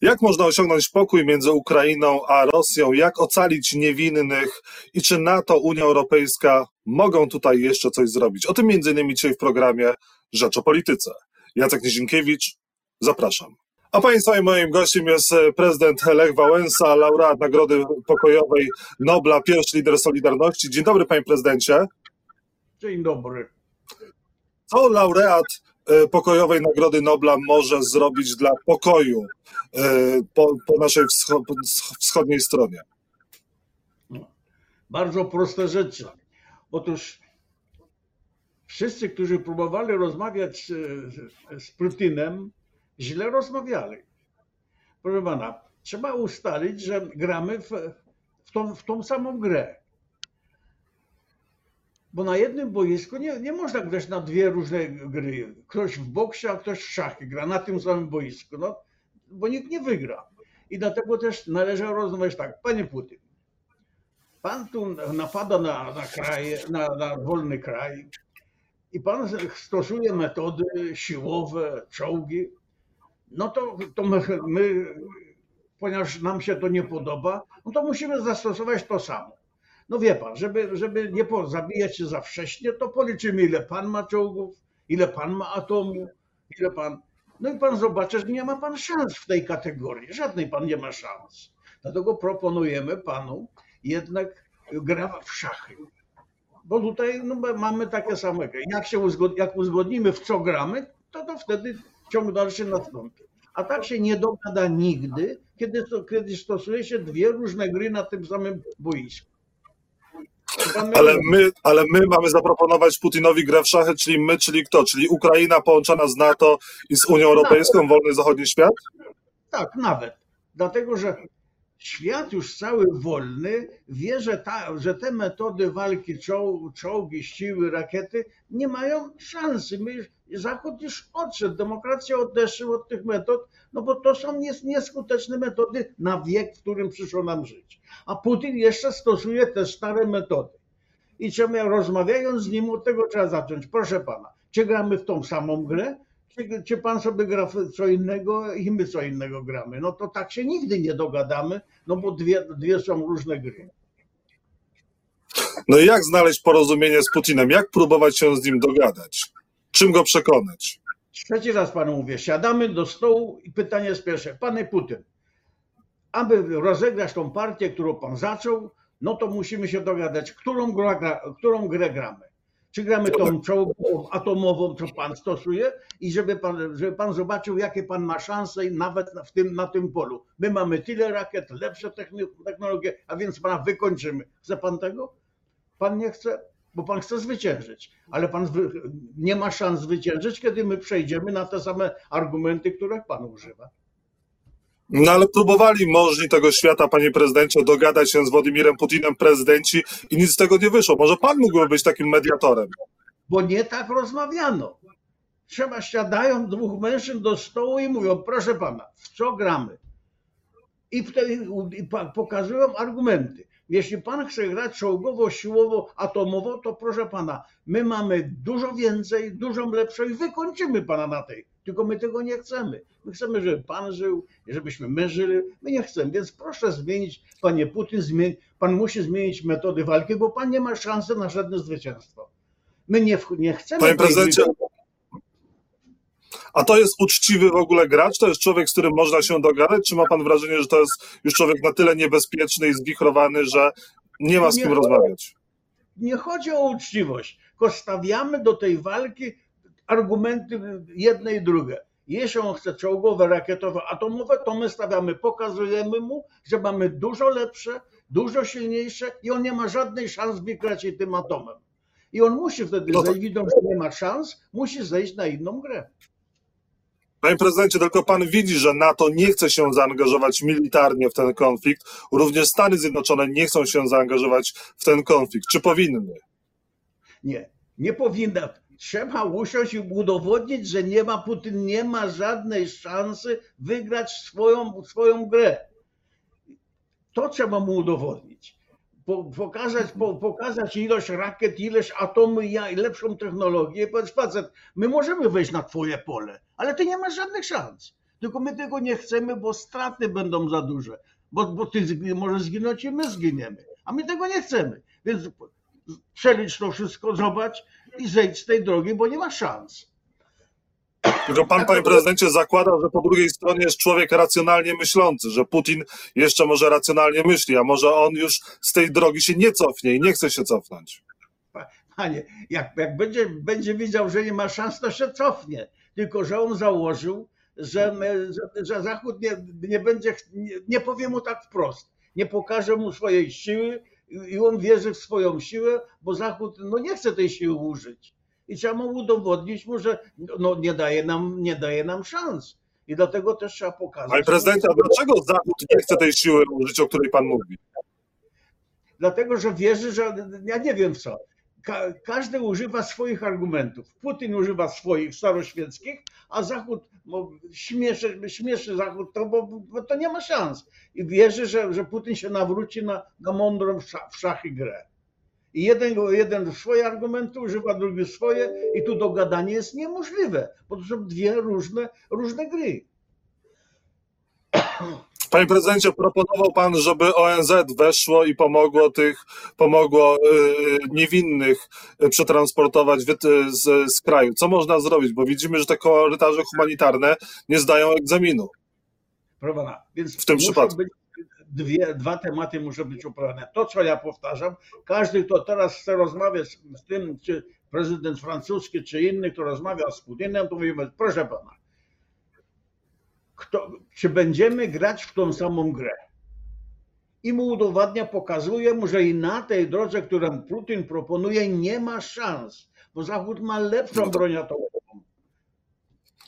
Jak można osiągnąć pokój między Ukrainą a Rosją? Jak ocalić niewinnych? I czy NATO, Unia Europejska mogą tutaj jeszcze coś zrobić? O tym między innymi dzisiaj w programie Rzecz o Polityce. Jacek Nizinkiewicz, zapraszam. A Państwa i moim gościem jest prezydent Lech Wałęsa, laureat Nagrody Pokojowej Nobla, pierwszy lider Solidarności. Dzień dobry, panie prezydencie. Dzień dobry. Co laureat e, Pokojowej Nagrody Nobla może zrobić dla pokoju e, po, po naszej wschodniej stronie? Bardzo proste rzeczy. Otóż wszyscy, którzy próbowali rozmawiać z, z Putinem, źle rozmawiali. Proszę pana, trzeba ustalić, że gramy w, w, tą, w tą samą grę. Bo na jednym boisku nie, nie można grać na dwie różne gry. Ktoś w boksie, a ktoś w szachy gra na tym samym boisku. No, bo nikt nie wygra. I dlatego też należy rozmawiać tak. Panie Putin, pan tu napada na, na kraj, na, na wolny kraj i pan stosuje metody siłowe, czołgi. No to, to my, my, ponieważ nam się to nie podoba, no to musimy zastosować to samo. No wie pan, żeby, żeby nie zabijać się za wcześnie, to policzymy, ile pan ma czołgów, ile pan ma atomu, ile pan. No i pan zobaczy, że nie ma pan szans w tej kategorii. Żadnej pan nie ma szans. Dlatego proponujemy panu jednak gra w szachy. Bo tutaj no, mamy takie same. Jak się uzgod- jak uzgodnimy, w co gramy, to, to wtedy ciąg dalszy nastąpi. A tak się nie dogada nigdy, kiedy, kiedy stosuje się dwie różne gry na tym samym boisku. Ale my, ale my mamy zaproponować Putinowi grę w szachy, czyli my, czyli kto? Czyli Ukraina połączona z NATO i z Unią Europejską, wolny zachodni świat? Tak, nawet. Dlatego, że świat już cały wolny wie, że, ta, że te metody walki, czoł, czołgi, siły, rakiety nie mają szansy. My, Zachód już odszedł, demokracja odeszła od tych metod, no bo to są nies- nieskuteczne metody na wiek, w którym przyszło nam żyć. A Putin jeszcze stosuje te stare metody. I trzeba, rozmawiając z nim, od tego trzeba zacząć. Proszę pana, czy gramy w tą samą grę, czy, czy pan sobie gra co innego i my co innego gramy? No to tak się nigdy nie dogadamy, no bo dwie, dwie są różne gry. No i jak znaleźć porozumienie z Putinem? Jak próbować się z nim dogadać? Czym go przekonać? Trzeci raz panu mówię, siadamy do stołu i pytanie jest pierwsze. Panie Putin, aby rozegrać tą partię, którą pan zaczął, no to musimy się dogadać, którą, gra, którą grę gramy. Czy gramy tą czołgową, atomową, co pan stosuje i żeby pan, żeby pan zobaczył, jakie pan ma szanse nawet na- w tym, na tym polu. My mamy tyle rakiet, lepsze technologie, a więc pana wykończymy. Chce pan tego? Pan nie chce, bo pan chce zwyciężyć, ale pan nie ma szans zwyciężyć, kiedy my przejdziemy na te same argumenty, których pan używa. No ale próbowali możni tego świata, panie prezydencie, dogadać się z Władimirem Putinem prezydenci i nic z tego nie wyszło. Może pan mógłby być takim mediatorem? Bo nie tak rozmawiano. Trzeba siadają dwóch mężczyzn do stołu i mówią, proszę pana, w co gramy? I wtedy pokazują argumenty. Jeśli pan chce grać czołgowo, siłowo, atomowo, to proszę pana, my mamy dużo więcej, dużo lepszą i wykończymy pana na tej. Tylko my tego nie chcemy. My chcemy, żeby pan żył, żebyśmy my żyli. My nie chcemy. Więc proszę zmienić, panie Putin, zmień, pan musi zmienić metody walki, bo pan nie ma szansy na żadne zwycięstwo. My nie, nie chcemy. Panie prezydencie. A to jest uczciwy w ogóle gracz? To jest człowiek, z którym można się dogadać? Czy ma pan wrażenie, że to jest już człowiek na tyle niebezpieczny i zwichrowany, że nie ma z kim Nie. rozmawiać? nie chodzi o uczciwość, tylko stawiamy do tej walki argumenty jedne i drugie. Jeśli on chce czołgowe, rakietowe, atomowe, to my stawiamy, pokazujemy mu, że mamy dużo lepsze, dużo silniejsze i on nie ma żadnej szans wygrać tym atomem. I on musi wtedy No to- widząc, że nie ma szans, musi zejść na inną grę. Panie prezydencie, tylko pan widzi, że NATO nie chce się zaangażować militarnie w ten konflikt. Również Stany Zjednoczone nie chcą się zaangażować w ten konflikt. Czy powinny? Nie, nie powinna. Trzeba usiąść i udowodnić, że nie ma Putin nie ma żadnej szansy wygrać swoją, swoją grę. To trzeba mu udowodnić. Po, pokazać, po, pokazać ilość rakiet, ilość atomu i ja- i lepszą technologię. i Powiedz, facet, my możemy wejść na twoje pole, ale ty nie masz żadnych szans. Tylko my tego nie chcemy, bo straty będą za duże. Bo, bo ty zgin- może zginąć i my zginiemy. A my tego nie chcemy. Więc przelicz to wszystko, zobacz i zejdź z tej drogi, bo nie ma szans. Tylko pan, panie prezydencie, zakłada, że po drugiej stronie jest człowiek racjonalnie myślący, że Putin jeszcze może racjonalnie myśli, a może on już z tej drogi się nie cofnie i nie chce się cofnąć. Panie, jak, jak będzie, będzie widział, że nie ma szans, to się cofnie. Tylko, że on założył, że, że, że Zachód nie, nie będzie, nie, nie powie mu tak wprost. Nie pokaże mu swojej siły i on wierzy w swoją siłę, bo Zachód no, nie chce tej siły użyć. I trzeba mu udowodnić mu, że no, nie, daje nam, nie daje nam szans. I dlatego też trzeba pokazać. Panie prezydencie, a dlaczego Zachód nie chce tej siły użyć, o której pan mówi? Dlatego, że wierzy, że ja nie wiem co. Ka każdy używa swoich argumentów. Putin używa swoich staroświeckich, a Zachód no, śmieszy, śmieszy Zachód, to, bo, bo to nie ma szans. I wierzy, że, że Putin się nawróci na, na mądrą w, szach, w szachy grę. I jeden, jeden swoje argumenty używa, drugi swoje, i tu dogadanie jest niemożliwe, bo to są dwie różne, różne gry. Panie prezydencie, proponował pan, żeby ONZ weszło i pomogło tych, pomogło y, niewinnych przetransportować wy- z, z kraju. Co można zrobić? Bo widzimy, że te korytarze humanitarne nie zdają egzaminu. Prawda? Więc W tym przypadku. Być dwie, dwa tematy muszą być uprawione. To, co ja powtarzam, każdy, kto teraz chce rozmawiać z tym, czy prezydent francuski, czy inny, kto rozmawia z Putinem, to mówimy, proszę pana, kto, czy będziemy grać w tą samą grę? I mu udowadnia, pokazuje mu, że i na tej drodze, którą Putin proponuje, nie ma szans, bo Zachód ma lepszą No broń atomową.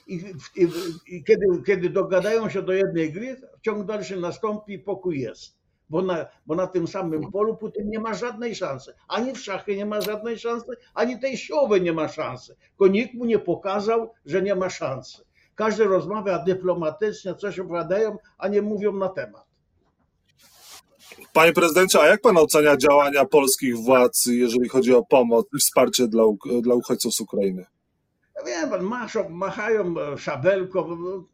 I, i, I kiedy, kiedy dogadają się do jednej gry, ciąg dalszy nastąpi, pokój jest. Bo na, bo na tym samym polu Putin nie ma żadnej szansy. Ani w szachy nie ma żadnej szansy, ani tej siłowej nie ma szansy. Tylko nikt mu nie pokazał, że nie ma szansy. Każdy rozmawia dyplomatycznie, coś opowiadają, a nie mówią na temat. Panie prezydencie, a jak pan ocenia działania polskich władz, jeżeli chodzi o pomoc i wsparcie dla, dla uchodźców z Ukrainy? Ja wiem, pan, maszą, machają e, szabelką. robią-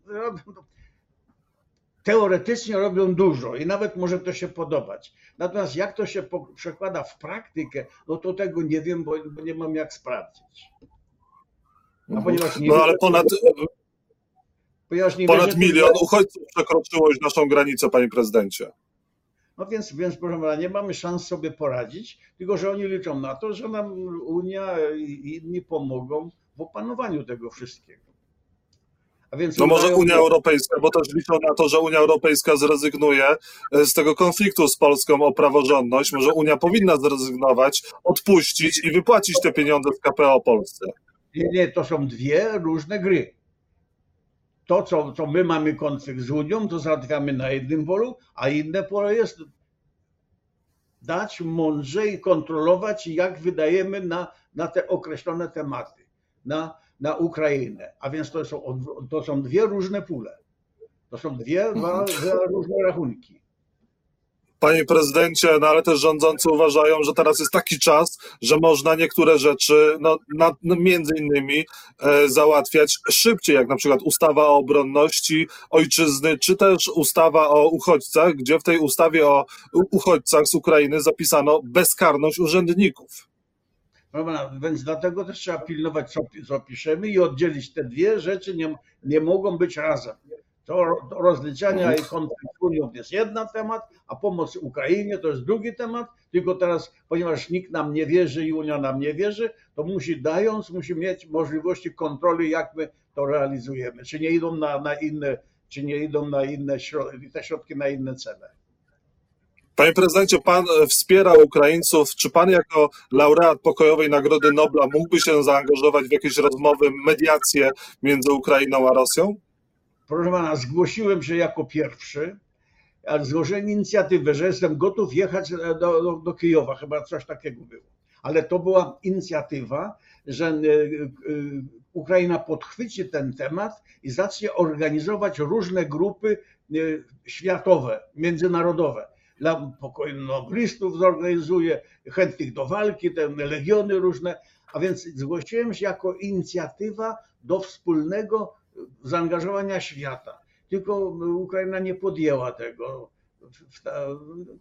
Teoretycznie robią dużo i nawet może to się podobać. Natomiast jak to się przekłada w praktykę, no to tego nie wiem, bo, nie mam jak sprawdzić. A ponieważ nie No wiem, ale ponad, ponieważ nie ponad wierzę, milion uchodźców przekroczyło już naszą granicę, panie prezydencie. No więc, więc proszę pana, nie mamy szans sobie poradzić, tylko że oni liczą na to, że nam Unia i inni pomogą w opanowaniu tego wszystkiego. A więc No może Unia Europejska, bo też liczą na to, że Unia Europejska zrezygnuje e, z tego konfliktu z Polską o praworządność. Może Unia powinna zrezygnować, odpuścić i wypłacić te pieniądze z KPO Polsce. Nie, nie, to są dwie różne gry. To, co, co my mamy konflikt z Unią, to załatwiamy na jednym polu, a inne pole jest dać mądrze i kontrolować, jak wydajemy na, na te określone tematy, na, na Ukrainę. A więc to są, to są dwie różne pule. To są dwie, dwa, dwa różne rachunki. Panie prezydencie, no ale też rządzący uważają, że teraz jest taki czas, że można niektóre rzeczy, no, na, no między innymi, e, załatwiać szybciej, jak na przykład ustawa o obronności ojczyzny, czy też ustawa o uchodźcach, gdzie w tej ustawie o uchodźcach z Ukrainy zapisano bezkarność urzędników. Prawda? Więc dlatego też trzeba pilnować, co, co piszemy i oddzielić te dwie rzeczy, nie, nie mogą być razem. To, to rozliczania i konflikt Unią jest jeden temat, a pomoc Ukrainie to jest drugi temat, tylko teraz, ponieważ nikt nam nie wierzy i Unia nam nie wierzy, to musi dając, musi mieć możliwości kontroli, jak my to realizujemy. Czy nie idą na, na inne, czy nie idą na inne środki, te środki na inne cele. Panie prezydencie, pan e, wspiera Ukraińców. Czy pan jako laureat pokojowej Nagrody Nobla mógłby się zaangażować w jakieś rozmowy, mediacje między Ukrainą a Rosją? Proszę pana, zgłosiłem się jako pierwszy, ale złożyłem inicjatywę, że jestem gotów jechać do, do, do Kijowa, chyba coś takiego było. Ale to była inicjatywa, że e, e, Ukraina podchwyci ten temat i zacznie organizować różne grupy e, światowe, międzynarodowe. Noblistów zorganizuje, chętnych do walki, te legiony różne. A więc zgłosiłem się jako inicjatywa do wspólnego zaangażowania świata. tylko Ukraina nie podjęła tego.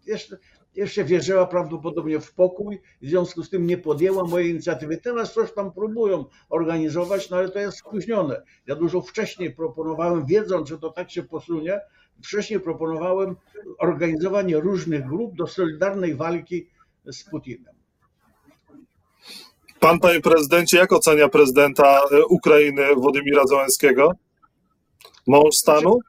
Jeszcze, jeszcze wierzyła prawdopodobnie w pokój, w związku z tym nie podjęła mojej inicjatywy. Teraz coś tam próbują organizować, no ale to jest spóźnione. Ja dużo wcześniej proponowałem, wiedząc, że to tak się posunie, wcześniej proponowałem organizowanie różnych grup do solidarnej walki z Putinem. Pan, panie prezydencie, jak ocenia prezydenta e, Ukrainy Władimira Załęskiego? Mąż stanu?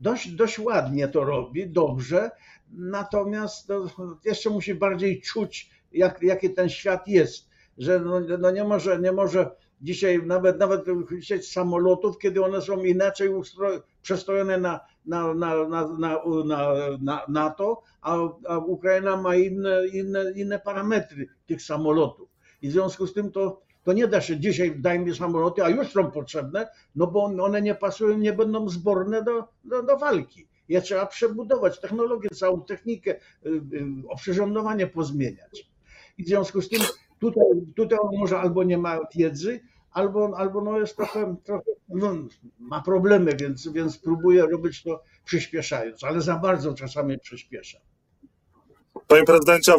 Dość, dość ładnie to robi, dobrze, natomiast no, jeszcze musi bardziej czuć, jak, jaki ten świat jest, że no, no nie, może, nie może dzisiaj nawet, nawet chcieć samolotów, kiedy one są inaczej ustroj, przestrojone na, na, na, na, na, na, na NATO, a, a Ukraina ma inne, inne, inne parametry tych samolotów. I w związku z tym to, to nie da się dzisiaj daj mi samoloty, a już są potrzebne, no bo one nie pasują, nie będą zborne do, do, do walki. Je trzeba przebudować, technologię, całą technikę, y, y, oprzyrządowanie pozmieniać. I w związku z tym tutaj, tutaj może albo nie ma wiedzy, albo, albo no jest trochę, trochę no, ma problemy, więc, więc próbuje robić to przyspieszając, ale za bardzo czasami przyspiesza. Panie prezydencie,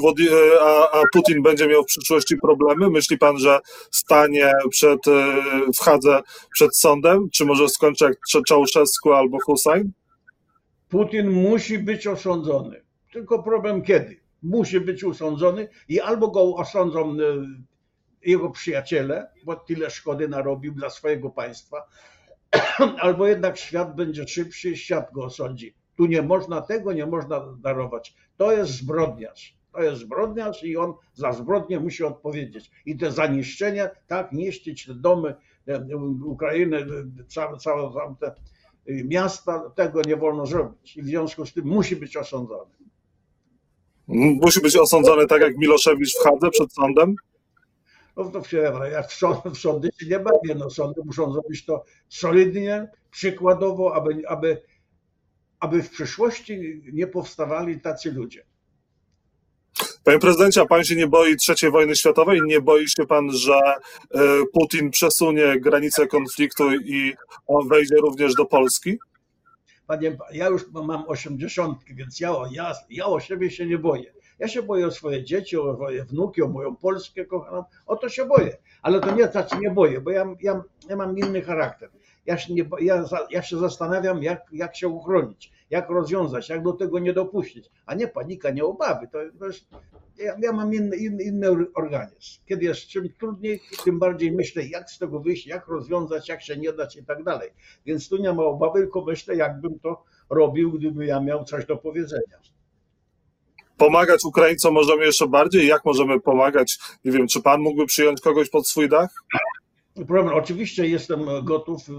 a, a, Putin będzie miał w przyszłości problemy? Myśli pan, że stanie przed, e, w Hadze przed sądem? Czy może skończy jak Czałszewsku albo Hussein? Putin musi być osądzony. Tylko problem kiedy? Musi być osądzony i albo go osądzą e, jego przyjaciele, bo tyle szkody narobił dla swojego państwa, albo jednak świat będzie szybszy, świat go osądzi. Tu nie można tego, nie można darować. To jest zbrodniarz. To jest zbrodniarz i on za zbrodnię musi odpowiedzieć. I te zaniszczenia, tak, niszczyć te domy, Ukrainy, całe, całe, całe te miasta, tego nie wolno zrobić. I w związku z tym musi być osądzony. Musi być osądzony tak jak Miloszewicz w Hadze przed sądem? No to się, jak w, sądy, w sądy się nie bawię, no sądy muszą zrobić to solidnie, przykładowo, aby, aby aby w przyszłości nie powstawali tacy ludzie. Panie prezydencie, a pan się nie boi III wojny światowej? Nie boi się pan, że e, Putin przesunie granice konfliktu i wejdzie również do Polski? Panie, ja już mam osiemdziesiątki, więc ja, ja, ja o siebie się nie boję. Ja się boję o swoje dzieci, o moje wnuki, o moją Polskę kochaną. O to się boję. Ale to nie znaczy nie boję, bo ja, ja, ja mam inny charakter ja się, nie, ja, ja się zastanawiam, jak, jak się uchronić, jak rozwiązać, jak do tego nie dopuścić, a nie panika, nie obawy. To, to jest, ja, ja, mam inny, inny, inny organizm. Kiedy jest czym trudniej, tym bardziej myślę, jak z tego wyjść, jak rozwiązać, jak się nie dać i tak dalej. Więc tu nie ma obawy, tylko myślę, jakbym to robił, gdyby ja miał coś do powiedzenia pomagać Ukraińcom możemy jeszcze bardziej? Jak możemy pomagać? Nie wiem, czy pan mógłby przyjąć kogoś pod swój dach? problem. Oczywiście jestem gotów, y,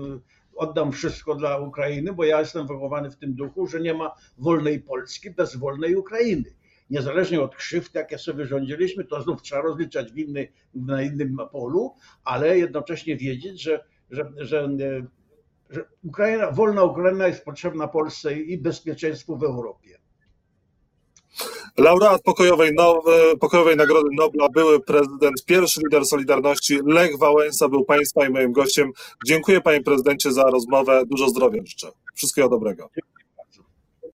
oddam wszystko dla Ukrainy, bo ja jestem wychowany w tym duchu, że nie ma wolnej Polski bez wolnej Ukrainy. Niezależnie od krzywd, jakie sobie wyrządziliśmy, to znów trzeba rozliczać winy na innym polu, ale jednocześnie wiedzieć, że, że, że, y, że Ukraina, wolna Ukraina jest potrzebna Polsce i bezpieczeństwu w Europie. Laureat pokojowej, no, pokojowej Nagrody Nobla, były prezydent, pierwszy lider Solidarności, Lech Wałęsa był Państwa i moim gościem. Dziękuję Panie Prezydencie za rozmowę. Dużo zdrowia życzę. Wszystkiego dobrego.